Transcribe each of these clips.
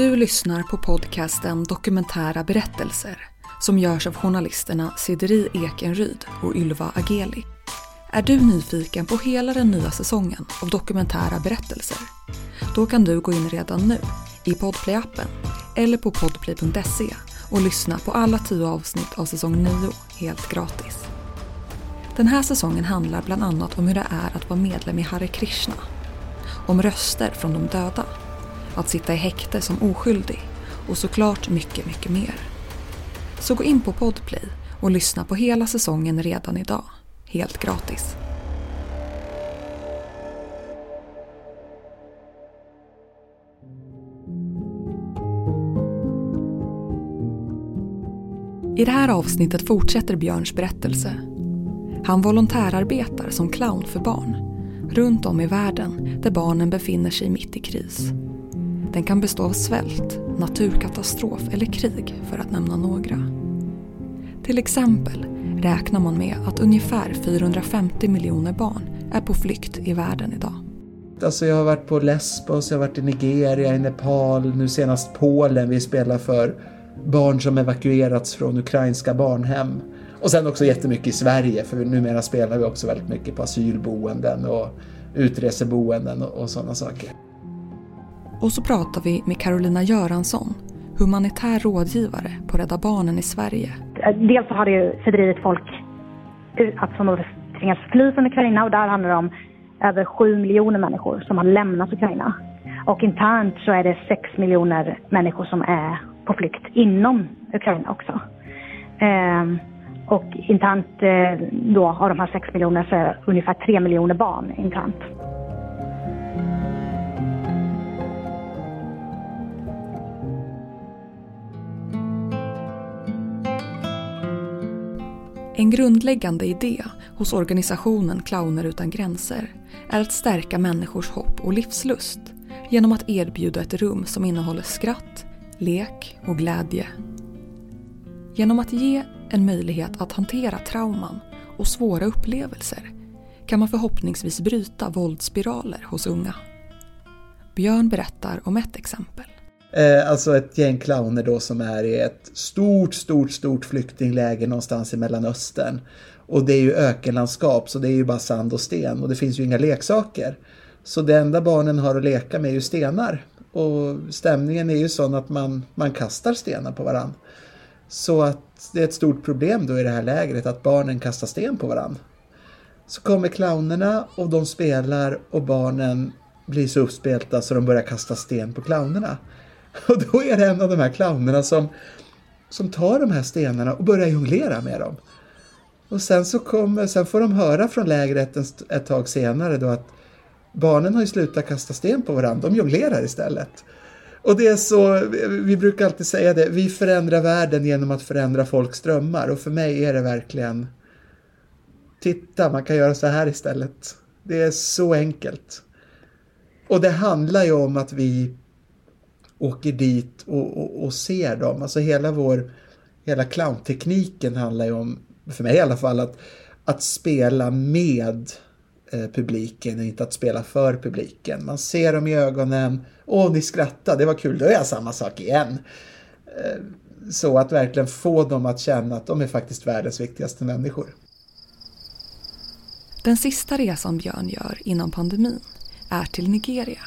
Du lyssnar på podcasten Dokumentära berättelser som görs av journalisterna Sideri Ekenryd och Ylva Ageli. Är du nyfiken på hela den nya säsongen av dokumentära berättelser? Då kan du gå in redan nu i Podplay-appen eller på podplay.se och lyssna på alla tio avsnitt av säsong 9 helt gratis. Den här säsongen handlar bland annat om hur det är att vara medlem i Hare Krishna. Om röster från de döda. Att sitta i häkte som oskyldig och såklart mycket, mycket mer. Så gå in på Podplay och lyssna på hela säsongen redan idag. Helt gratis. I det här avsnittet fortsätter Björns berättelse. Han volontärarbetar som clown för barn runt om i världen där barnen befinner sig mitt i kris. Den kan bestå av svält, naturkatastrof eller krig för att nämna några. Till exempel räknar man med att ungefär 450 miljoner barn är på flykt i världen idag. Alltså jag har varit på Lesbos, jag har varit i Nigeria, i Nepal, nu senast Polen. Vi spelar för barn som evakuerats från ukrainska barnhem. Och sen också jättemycket i Sverige, för numera spelar vi också väldigt mycket på asylboenden och utreseboenden och, och sådana saker. Och så pratar vi med Carolina Göransson, humanitär rådgivare på Rädda Barnen i Sverige. Eh, dels så har det ju fördrivit folk att som tvingats fly från Ukraina och där handlar det om över sju miljoner människor som har lämnat Ukraina. Och internt så är det sex miljoner människor som är på flykt inom Ukraina också. Ehm, och internt eh, då av de här sex miljonerna så är ungefär tre miljoner barn internt. En grundläggande idé hos organisationen Clowner utan gränser är att stärka människors hopp och livslust genom att erbjuda ett rum som innehåller skratt, lek och glädje. Genom att ge en möjlighet att hantera trauman och svåra upplevelser kan man förhoppningsvis bryta våldsspiraler hos unga. Björn berättar om ett exempel. Eh, alltså ett gäng clowner då som är i ett stort, stort, stort flyktingläger någonstans i Mellanöstern. Och det är ju ökenlandskap så det är ju bara sand och sten och det finns ju inga leksaker. Så det enda barnen har att leka med är ju stenar. Och stämningen är ju sån att man, man kastar stenar på varandra. Så att det är ett stort problem då i det här lägret att barnen kastar sten på varandra. Så kommer clownerna och de spelar och barnen blir så uppspelta så de börjar kasta sten på clownerna. Och då är det en av de här clownerna som, som tar de här stenarna och börjar jonglera med dem. Och sen så kommer, sen får de höra från lägret ett, ett tag senare då att barnen har ju slutat kasta sten på varandra, de jonglerar istället. Och det är så, vi brukar alltid säga det, vi förändrar världen genom att förändra folks drömmar och för mig är det verkligen Titta, man kan göra så här istället. Det är så enkelt. Och det handlar ju om att vi åker dit och, och, och ser dem. Alltså hela vår, hela clowntekniken handlar ju om, för mig i alla fall, att, att spela med eh, publiken och inte att spela för publiken. Man ser dem i ögonen. Åh, ni skrattar, det var kul, då gör jag samma sak igen. Eh, så att verkligen få dem att känna att de är faktiskt världens viktigaste människor. Den sista resan Björn gör innan pandemin är till Nigeria.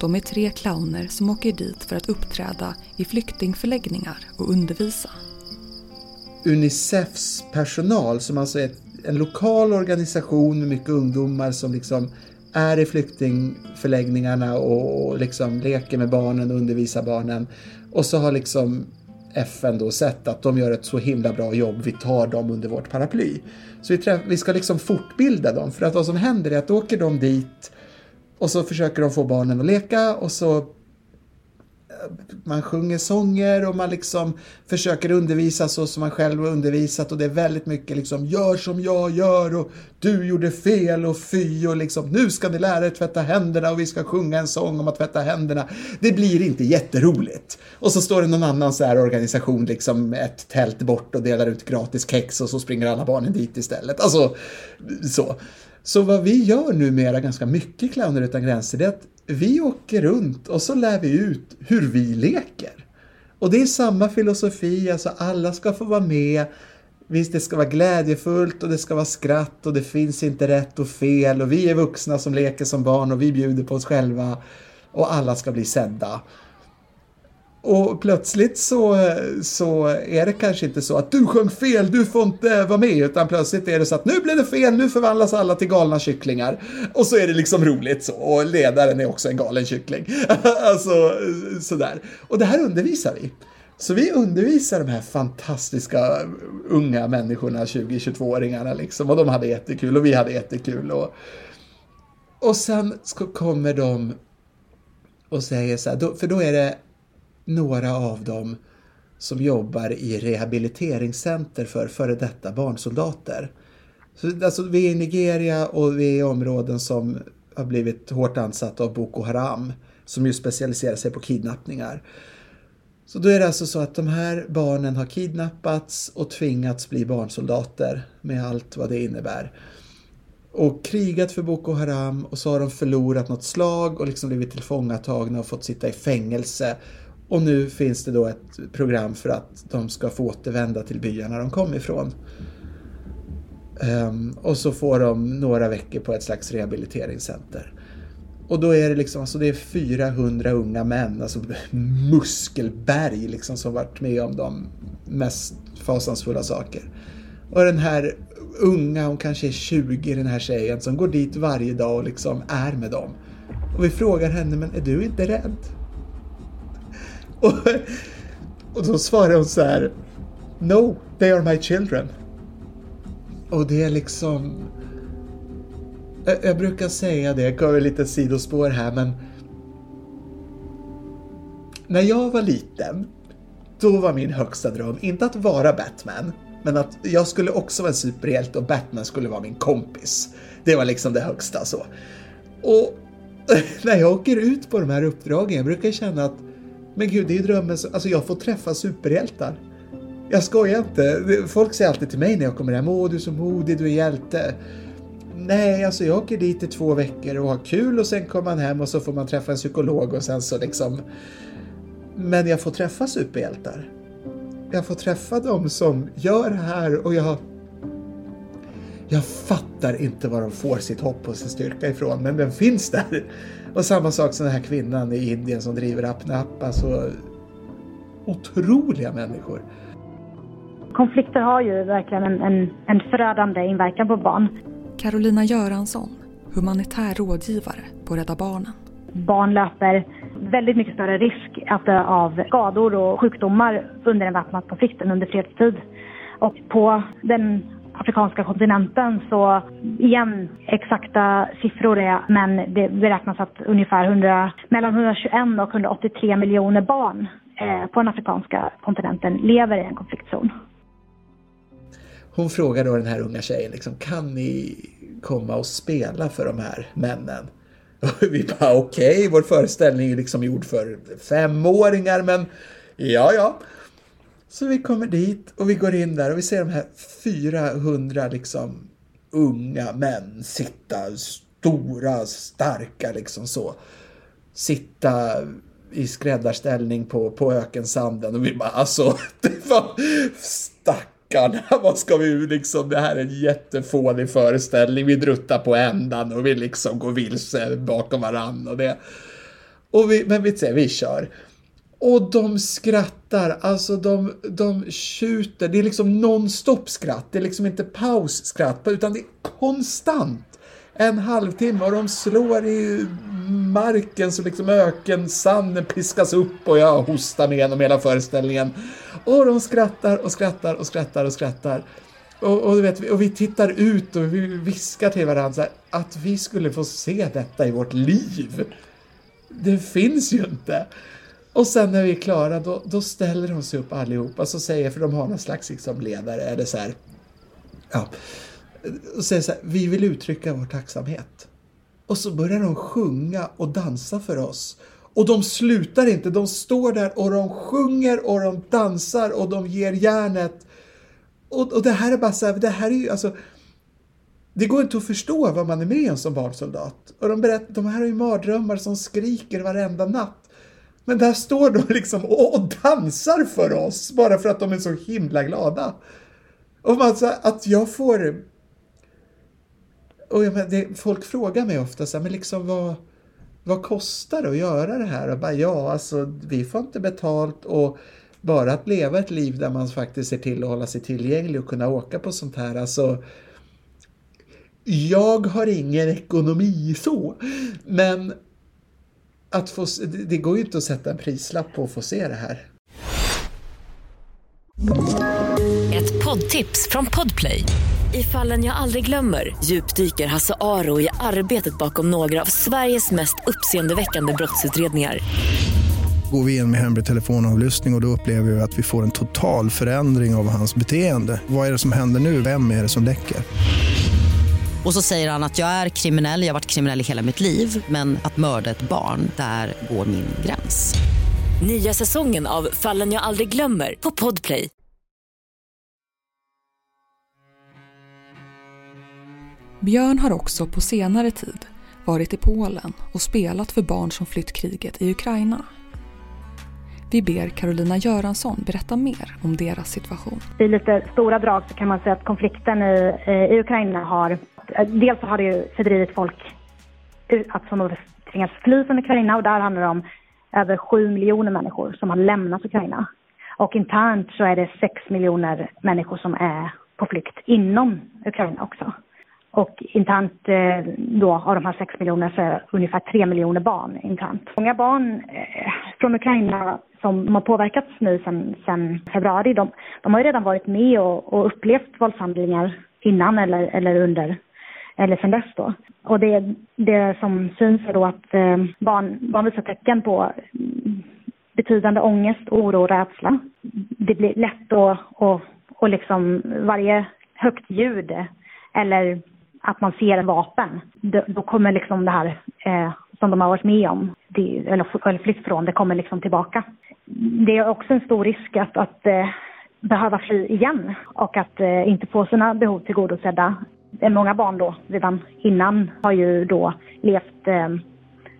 De är tre clowner som åker dit för att uppträda i flyktingförläggningar och undervisa. Unicefs personal, som alltså är en lokal organisation med mycket ungdomar som liksom är i flyktingförläggningarna och liksom leker med barnen och undervisar barnen. Och så har liksom FN då sett att de gör ett så himla bra jobb, vi tar dem under vårt paraply. Så vi, träff, vi ska liksom fortbilda dem, för att vad som händer är att då åker de dit och så försöker de få barnen att leka och så eh, man sjunger sånger och man liksom försöker undervisa så som man själv har undervisat och det är väldigt mycket liksom gör som jag gör och du gjorde fel och fy och liksom nu ska ni lära er tvätta händerna och vi ska sjunga en sång om att tvätta händerna. Det blir inte jätteroligt. Och så står det någon annan så här organisation liksom ett tält bort och delar ut gratis kex och så springer alla barnen dit istället. Alltså så. Så vad vi gör numera ganska mycket Clowner utan gränser det är att vi åker runt och så lär vi ut hur vi leker. Och det är samma filosofi, alltså alla ska få vara med. Visst, det ska vara glädjefullt och det ska vara skratt och det finns inte rätt och fel och vi är vuxna som leker som barn och vi bjuder på oss själva och alla ska bli sedda. Och plötsligt så, så är det kanske inte så att du sjöng fel, du får inte vara med, utan plötsligt är det så att nu blev det fel, nu förvandlas alla till galna kycklingar. Och så är det liksom roligt så, och ledaren är också en galen kyckling. alltså sådär. Och det här undervisar vi. Så vi undervisar de här fantastiska unga människorna, 20-22-åringarna liksom, och de hade jättekul och vi hade jättekul. Och, och sen kommer de och säger så här, för då är det några av dem som jobbar i rehabiliteringscenter för före detta barnsoldater. Så, alltså, vi är i Nigeria och vi är i områden som har blivit hårt ansatta av Boko Haram som ju specialiserar sig på kidnappningar. Så då är det alltså så att de här barnen har kidnappats och tvingats bli barnsoldater med allt vad det innebär. Och krigat för Boko Haram och så har de förlorat något slag och liksom blivit tillfångatagna och fått sitta i fängelse och nu finns det då ett program för att de ska få återvända till byarna de kom ifrån. Um, och så får de några veckor på ett slags rehabiliteringscenter. Och då är det liksom, alltså det är 400 unga män, alltså muskelberg liksom som varit med om de mest fasansfulla saker. Och den här unga, hon kanske är 20, den här tjejen som går dit varje dag och liksom är med dem. Och vi frågar henne, men är du inte rädd? Och, och då svarar hon så här No, they are my children. Och det är liksom... Jag, jag brukar säga det, jag går lite sidospår här men... När jag var liten, då var min högsta dröm inte att vara Batman, men att jag skulle också vara en superhjälte och Batman skulle vara min kompis. Det var liksom det högsta så. Och när jag åker ut på de här uppdragen, jag brukar känna att men gud, det är ju drömmen. Alltså jag får träffa superhjältar. Jag skojar inte. Folk säger alltid till mig när jag kommer hem, åh du är så modig, du är hjälte. Nej, alltså jag åker dit i två veckor och har kul och sen kommer man hem och så får man träffa en psykolog och sen så liksom... Men jag får träffa superhjältar. Jag får träffa dem som gör det här och jag... Jag fattar inte var de får sitt hopp och sin styrka ifrån, men den finns där. Och samma sak som den här kvinnan i Indien som driver Apnap. Alltså otroliga människor. Konflikter har ju verkligen en, en, en förödande inverkan på barn. Carolina Göransson, humanitär rådgivare på Rädda Barnen. Barn löper väldigt mycket större risk att dö av skador och sjukdomar under en väpnad konflikt än under fredstid. Och på den afrikanska kontinenten så igen, exakta siffror är, men det beräknas att ungefär 100, mellan 121 och 183 miljoner barn eh, på den afrikanska kontinenten lever i en konfliktzon. Hon frågar då den här unga tjejen, liksom, kan ni komma och spela för de här männen? Och vi bara okej, okay, vår föreställning är liksom gjord för femåringar men ja ja. Så vi kommer dit och vi går in där och vi ser de här 400 liksom unga män sitta, stora, starka liksom så. Sitta i skräddarställning på, på ökensanden och vi bara alltså, det var stackarna, vad ska vi liksom, det här är en jättefånig föreställning, vi druttar på ändan och vi liksom går vilse bakom varann och det. Och vi, men vi, vi kör. Och de skrattar, alltså de, de tjuter. Det är liksom non-stop skratt. Det är liksom inte pausskratt, utan det är konstant. En halvtimme och de slår i marken så liksom ökensanden piskas upp och jag hostar med genom hela föreställningen. Och de skrattar och skrattar och skrattar och skrattar. Och, och, vet, och vi tittar ut och vi viskar till varandra här, att vi skulle få se detta i vårt liv. Det finns ju inte. Och sen när vi är klara då, då ställer de sig upp allihopa så säger, för de har någon slags liksom ledare, eller så här, ja, och säger så här, vi vill uttrycka vår tacksamhet. Och så börjar de sjunga och dansa för oss. Och de slutar inte, de står där och de sjunger och de dansar och de ger järnet. Och, och det här är bara så här, det här är ju alltså det går inte att förstå vad man är med om som barnsoldat. Och de berättar, de här har ju mardrömmar som skriker varenda natt. Men där står de liksom och dansar för oss bara för att de är så himla glada. Och man, så att jag får... Och jag menar, det, folk frågar mig ofta så här, men liksom vad, vad kostar det att göra det här? Och bara, ja, alltså vi får inte betalt och bara att leva ett liv där man faktiskt ser till att hålla sig tillgänglig och kunna åka på sånt här. Alltså, jag har ingen ekonomi så, men att få, det går ju inte att sätta en prislapp på att få se det här. Ett poddtips från Podplay. I fallen jag aldrig glömmer djupdyker Hasse Aro i arbetet bakom några av Sveriges mest uppseendeväckande brottsutredningar går vi in med hemlig telefonavlyssning och, och då upplever vi att vi får en total förändring av hans beteende. Vad är det som händer nu? Vem är det som läcker? Och så säger han att jag är kriminell, jag har varit kriminell i hela mitt liv men att mörda ett barn, där går min gräns. Nya säsongen av Fallen jag aldrig glömmer på Podplay. Björn har också på senare tid varit i Polen och spelat för barn som flytt kriget i Ukraina. Vi ber Carolina Göransson berätta mer om deras situation. I lite stora drag så kan man säga att konflikten i, i Ukraina har... Eh, dels så har det ju fördrivit folk att som tvingas fly från Ukraina och där handlar det om över sju miljoner människor som har lämnat Ukraina. Och internt så är det sex miljoner människor som är på flykt inom Ukraina också. Och internt eh, då av de här sex miljonerna så är det ungefär tre miljoner barn internt. Många barn eh, från Ukraina som har påverkats nu sedan februari, de, de, har ju redan varit med och, och upplevt våldshandlingar innan eller, eller under eller sen dess då. Och det, det som syns är då att eh, barn, barn visar tecken på mm, betydande ångest, oro och rädsla. Det blir lätt att och, och liksom varje högt ljud eller att man ser vapen, då, då kommer liksom det här eh, som de har varit med om, det, eller, eller flytt från, det kommer liksom tillbaka. Det är också en stor risk att, att eh, behöva fly igen och att eh, inte få sina behov tillgodosedda. Många barn då, redan innan, har ju då levt eh,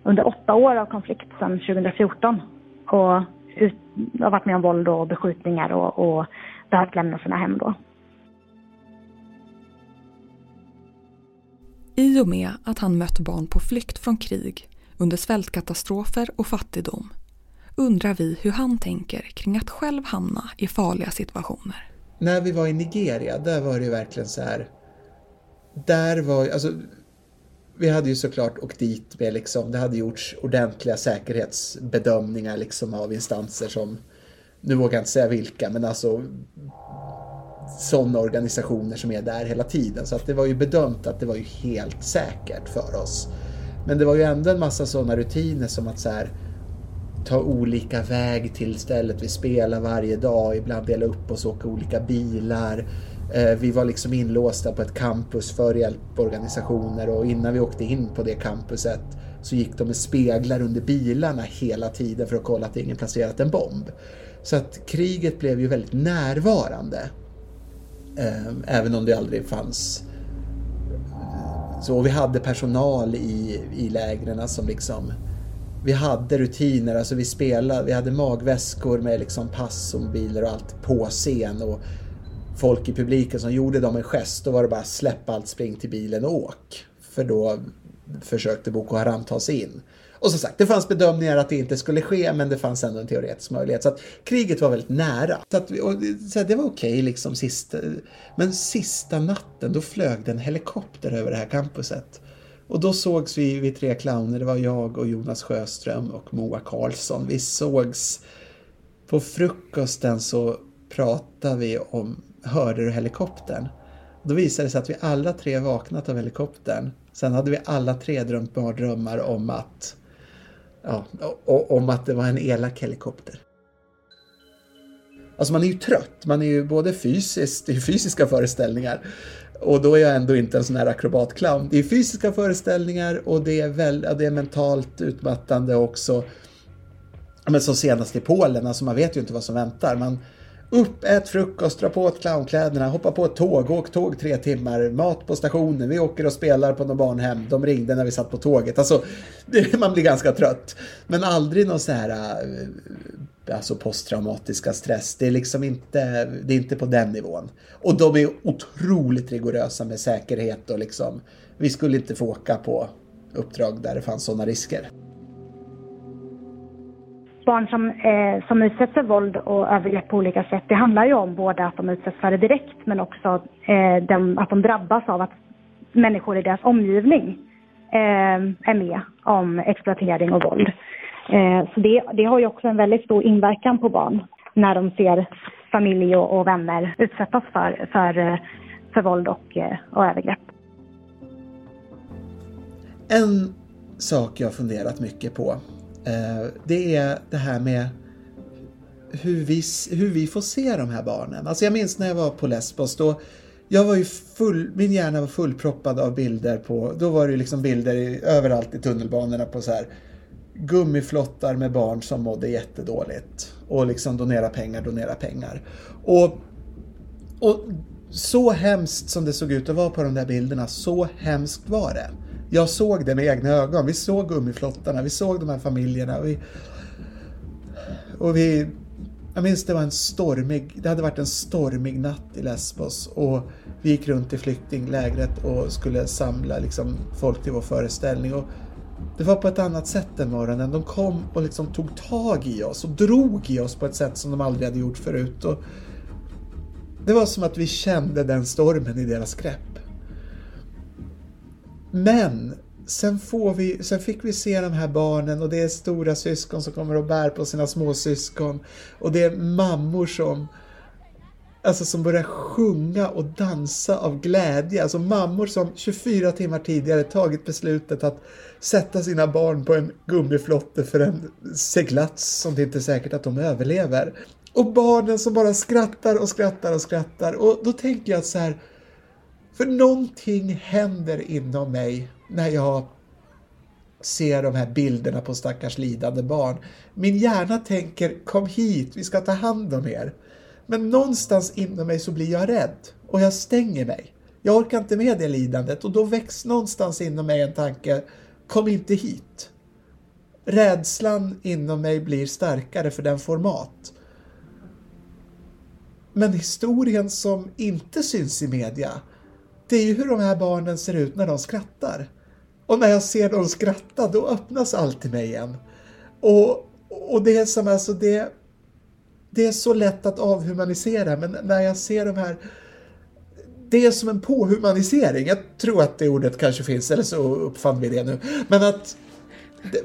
under åtta år av konflikt sedan 2014 och ut, har varit med om våld och beskjutningar och, och behövt lämna sina hem då. I och med att han mött barn på flykt från krig, under svältkatastrofer och fattigdom undrar vi hur han tänker kring att själv hamna i farliga situationer. När vi var i Nigeria, där var det ju verkligen så här. Där var alltså vi hade ju såklart åkt dit med liksom, det hade gjorts ordentliga säkerhetsbedömningar liksom av instanser som, nu vågar jag inte säga vilka, men alltså sådana organisationer som är där hela tiden. Så att det var ju bedömt att det var ju helt säkert för oss. Men det var ju ändå en massa sådana rutiner som att så här, ta olika väg till stället vi spelar varje dag, ibland dela upp oss och åka olika bilar. Eh, vi var liksom inlåsta på ett campus för hjälporganisationer och innan vi åkte in på det campuset så gick de med speglar under bilarna hela tiden för att kolla att ingen placerat en bomb. Så att kriget blev ju väldigt närvarande. Eh, även om det aldrig fanns så vi hade personal i, i lägren som liksom vi hade rutiner, alltså vi spelade, vi hade magväskor med liksom pass och mobiler och allt på scen och folk i publiken som gjorde dem en gest, då var det bara släpp allt, spring till bilen och åk. För då försökte Boko Haram ta sig in. Och som sagt, det fanns bedömningar att det inte skulle ske, men det fanns ändå en teoretisk möjlighet. Så att kriget var väldigt nära. Så, att, och, så det var okej okay, liksom sista, men sista natten, då flög det en helikopter över det här campuset. Och då sågs vi, vi tre clowner, det var jag och Jonas Sjöström och Moa Karlsson. Vi sågs på frukosten så pratade vi om, hörde du helikoptern? Då visade det sig att vi alla tre vaknat av helikoptern. Sen hade vi alla tre drömt mardrömmar om att ja, om att det var en elak helikopter. Alltså man är ju trött, man är ju både fysiskt, det är fysiska föreställningar och då är jag ändå inte en sån här akrobatclown. Det är fysiska föreställningar och det är, väl, det är mentalt utmattande också. Men som senast i Polen, alltså man vet ju inte vad som väntar. Man, upp, ät frukost, dra på ett clownkläderna, hoppa på ett tåg, åk tåg tre timmar, mat på stationen, vi åker och spelar på något barnhem, de ringde när vi satt på tåget. Alltså, man blir ganska trött. Men aldrig någon så här eh, alltså posttraumatiska stress. Det är liksom inte, det är inte på den nivån. Och de är otroligt rigorösa med säkerhet och liksom, vi skulle inte få åka på uppdrag där det fanns sådana risker barn som, eh, som utsätts för våld och övergrepp på olika sätt, det handlar ju om både att de utsätts för det direkt men också eh, de, att de drabbas av att människor i deras omgivning eh, är med om exploatering och våld. Eh, så det, det har ju också en väldigt stor inverkan på barn när de ser familj och, och vänner utsättas för, för, eh, för våld och, eh, och övergrepp. En sak jag funderat mycket på Eh, det är det här med hur vi, hur vi får se de här barnen. Alltså jag minns när jag var på Lesbos då jag var ju full, min hjärna var fullproppad av bilder på, då var det liksom bilder i, överallt i tunnelbanorna på så här gummiflottar med barn som mådde jättedåligt och liksom donera pengar, donera pengar. Och, och så hemskt som det såg ut att vara på de där bilderna, så hemskt var det. Jag såg det med egna ögon. Vi såg gummiflottarna, vi såg de här familjerna. Och vi, och vi jag minns det var en stormig, det hade varit en stormig natt i Lesbos och vi gick runt i flyktinglägret och skulle samla liksom folk till vår föreställning. Och det var på ett annat sätt den morgonen. De kom och liksom tog tag i oss och drog i oss på ett sätt som de aldrig hade gjort förut. Och det var som att vi kände den stormen i deras grepp. Men sen, får vi, sen fick vi se de här barnen och det är stora syskon som kommer och bär på sina småsyskon. Och det är mammor som Alltså som börjar sjunga och dansa av glädje. Alltså mammor som 24 timmar tidigare tagit beslutet att sätta sina barn på en gummiflotte för en seglats som det inte är säkert att de överlever. Och barnen som bara skrattar och skrattar och skrattar. Och då tänker jag så här, för någonting händer inom mig när jag ser de här bilderna på stackars lidande barn. Min hjärna tänker kom hit, vi ska ta hand om er. Men någonstans inom mig så blir jag rädd och jag stänger mig. Jag orkar inte med det lidandet och då väcks någonstans inom mig en tanke kom inte hit. Rädslan inom mig blir starkare för den format. Men historien som inte syns i media det är ju hur de här barnen ser ut när de skrattar. Och när jag ser dem skratta, då öppnas allt i mig igen. Och, och det är som alltså det, det är så lätt att avhumanisera, men när jag ser de här det är som en påhumanisering. Jag tror att det ordet kanske finns, eller så uppfann vi det nu. Men att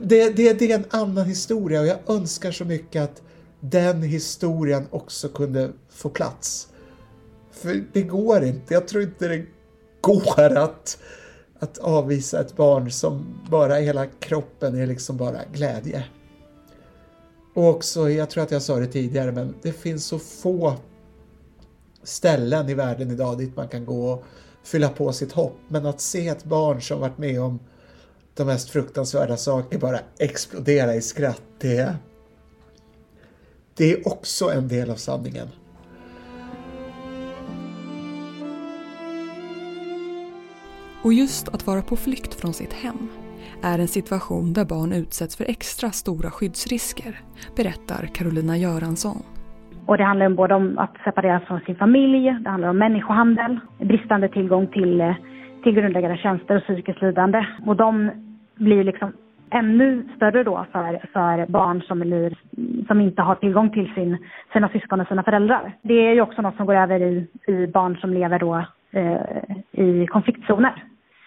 det, det, det är en annan historia och jag önskar så mycket att den historien också kunde få plats. För det går inte. Jag tror inte det går att, att avvisa ett barn som bara hela kroppen är liksom bara glädje. Och också, jag tror att jag sa det tidigare, men det finns så få ställen i världen idag dit man kan gå och fylla på sitt hopp. Men att se ett barn som varit med om de mest fruktansvärda saker bara explodera i skratt, det, det är också en del av sanningen. Och just att vara på flykt från sitt hem är en situation där barn utsätts för extra stora skyddsrisker, berättar Carolina Göransson. Och det handlar både om att separeras från sin familj, det handlar om människohandel, bristande tillgång till, eh, till grundläggande tjänster och psykiskt lidande. Och de blir liksom ännu större då för, för barn som, blir, som inte har tillgång till sin, sina syskon och sina föräldrar. Det är ju också något som går över i, i barn som lever då eh, i konfliktzoner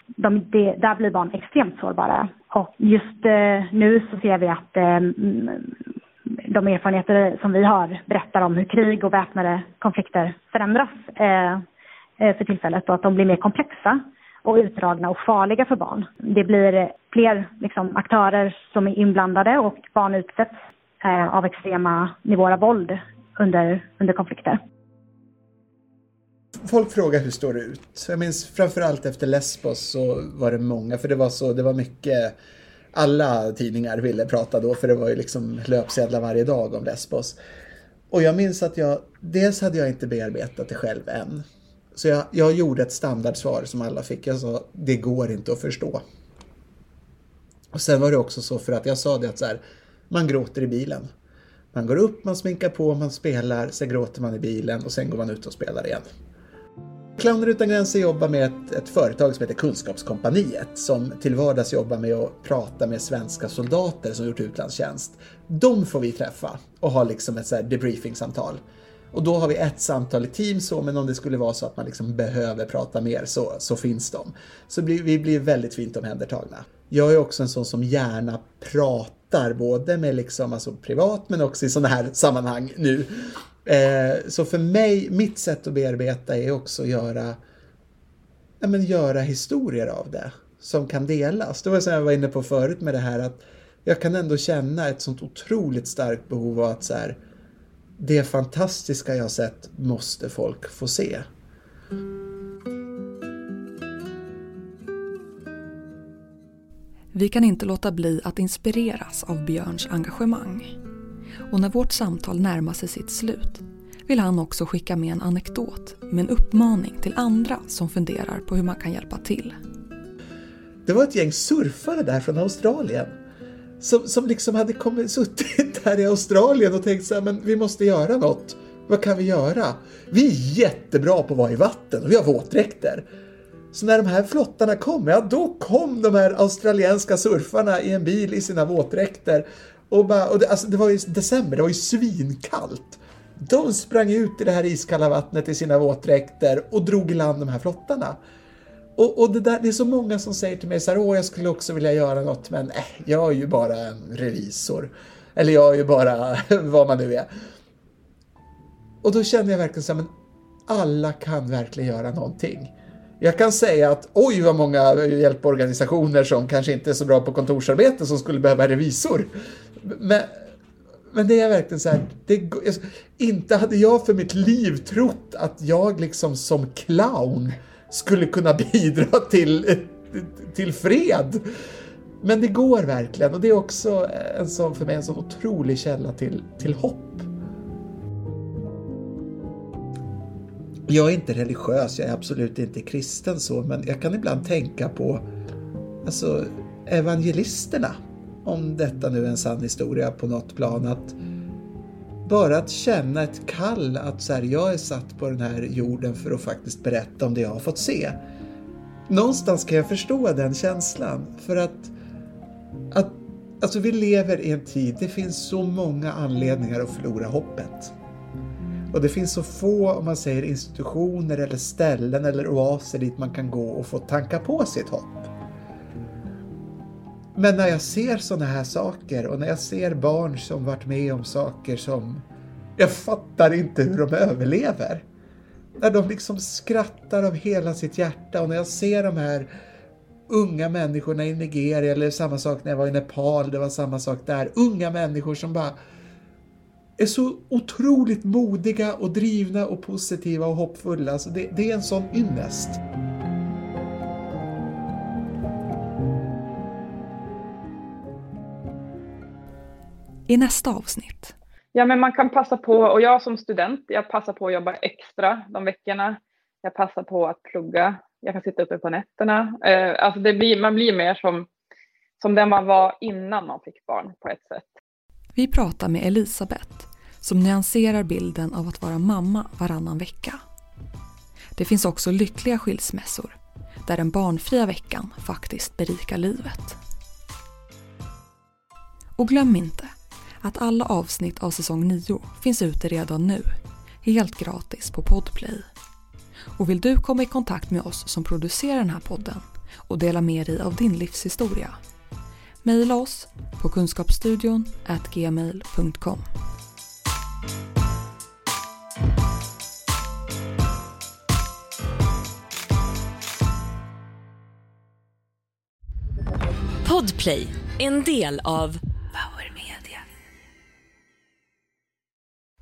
de, de, där blir barn extremt sårbara. Och just eh, nu så ser vi att eh, de erfarenheter som vi har berättar om hur krig och väpnade konflikter förändras eh, eh, för tillfället och att de blir mer komplexa och utdragna och farliga för barn. Det blir fler liksom, aktörer som är inblandade och barn utsätts eh, av extrema nivåer av våld under, under konflikter folk frågar hur står det ut? Jag minns framförallt efter Lesbos så var det många, för det var så, det var mycket alla tidningar ville prata då, för det var ju liksom löpsedlar varje dag om Lesbos. Och jag minns att jag, dels hade jag inte bearbetat det själv än. Så jag, jag gjorde ett standardsvar som alla fick. Jag sa, det går inte att förstå. Och sen var det också så för att jag sa det att så här, man gråter i bilen. Man går upp, man sminkar på, man spelar, sen gråter man i bilen och sen går man ut och spelar igen. Clowner utan gränser jobbar med ett, ett, företag som heter Kunskapskompaniet som till vardags jobbar med att prata med svenska soldater som gjort utlandstjänst. De får vi träffa och ha liksom ett så här debriefing-samtal. Och då har vi ett samtal i team så, men om det skulle vara så att man liksom behöver prata mer så, så finns de. Så blir, vi blir väldigt fint omhändertagna. Jag är också en sån som gärna pratar både med liksom, alltså privat men också i sådana här sammanhang nu. Eh, så för mig, mitt sätt att bearbeta är också att göra, ja, men göra historier av det som kan delas. Det var som jag var inne på förut med det här att jag kan ändå känna ett sånt otroligt starkt behov av att så här, det fantastiska jag sett måste folk få se. Vi kan inte låta bli att inspireras av Björns engagemang. Och när vårt samtal närmar sig sitt slut vill han också skicka med en anekdot med en uppmaning till andra som funderar på hur man kan hjälpa till. Det var ett gäng surfare där från Australien som, som liksom hade kommit, suttit där i Australien och tänkt så här, men vi måste göra något. Vad kan vi göra? Vi är jättebra på att vara i vatten och vi har våtdräkter. Så när de här flottarna kom, ja då kom de här australienska surfarna i en bil i sina våtdräkter. Och, bara, och det, alltså, det var ju december, det var ju svinkallt. De sprang ut i det här iskalla vattnet i sina våtdräkter och drog i land de här flottarna. Och, och det, där, det är så många som säger till mig så här, åh jag skulle också vilja göra något men äh, jag är ju bara en revisor. Eller jag är ju bara vad man nu är. Och då känner jag verkligen så här, men alla kan verkligen göra någonting. Jag kan säga att oj vad många hjälporganisationer som kanske inte är så bra på kontorsarbete som skulle behöva revisor. Men, men det är verkligen så här, det, inte hade jag för mitt liv trott att jag liksom som clown skulle kunna bidra till, till fred. Men det går verkligen och det är också en sån, för mig en sån otrolig källa till, till hopp. Jag är inte religiös, jag är absolut inte kristen så, men jag kan ibland tänka på alltså, evangelisterna. Om detta nu är en sann historia på något plan. att bara att känna ett kall att så här, jag är satt på den här jorden för att faktiskt berätta om det jag har fått se. Någonstans kan jag förstå den känslan för att, att alltså vi lever i en tid, det finns så många anledningar att förlora hoppet. Och det finns så få, om man säger institutioner eller ställen eller oaser dit man kan gå och få tanka på sitt hopp. Men när jag ser sådana här saker och när jag ser barn som varit med om saker som jag fattar inte hur de överlever. När de liksom skrattar av hela sitt hjärta och när jag ser de här unga människorna i Nigeria eller samma sak när jag var i Nepal, det var samma sak där. Unga människor som bara är så otroligt modiga och drivna och positiva och hoppfulla. Alltså det, det är en sån ynnest. I nästa avsnitt. Ja, men man kan passa på, och jag som student, jag passar på att jobba extra de veckorna. Jag passar på att plugga. Jag kan sitta uppe på nätterna. Eh, alltså det blir, man blir mer som, som den man var innan man fick barn på ett sätt. Vi pratar med Elisabeth som nyanserar bilden av att vara mamma varannan vecka. Det finns också lyckliga skilsmässor där den barnfria veckan faktiskt berikar livet. Och glöm inte att alla avsnitt av säsong 9 finns ute redan nu, helt gratis på Podplay. Och vill du komma i kontakt med oss som producerar den här podden och dela med dig av din livshistoria? Mejla oss på kunskapsstudion gmail.com. Podplay, en del av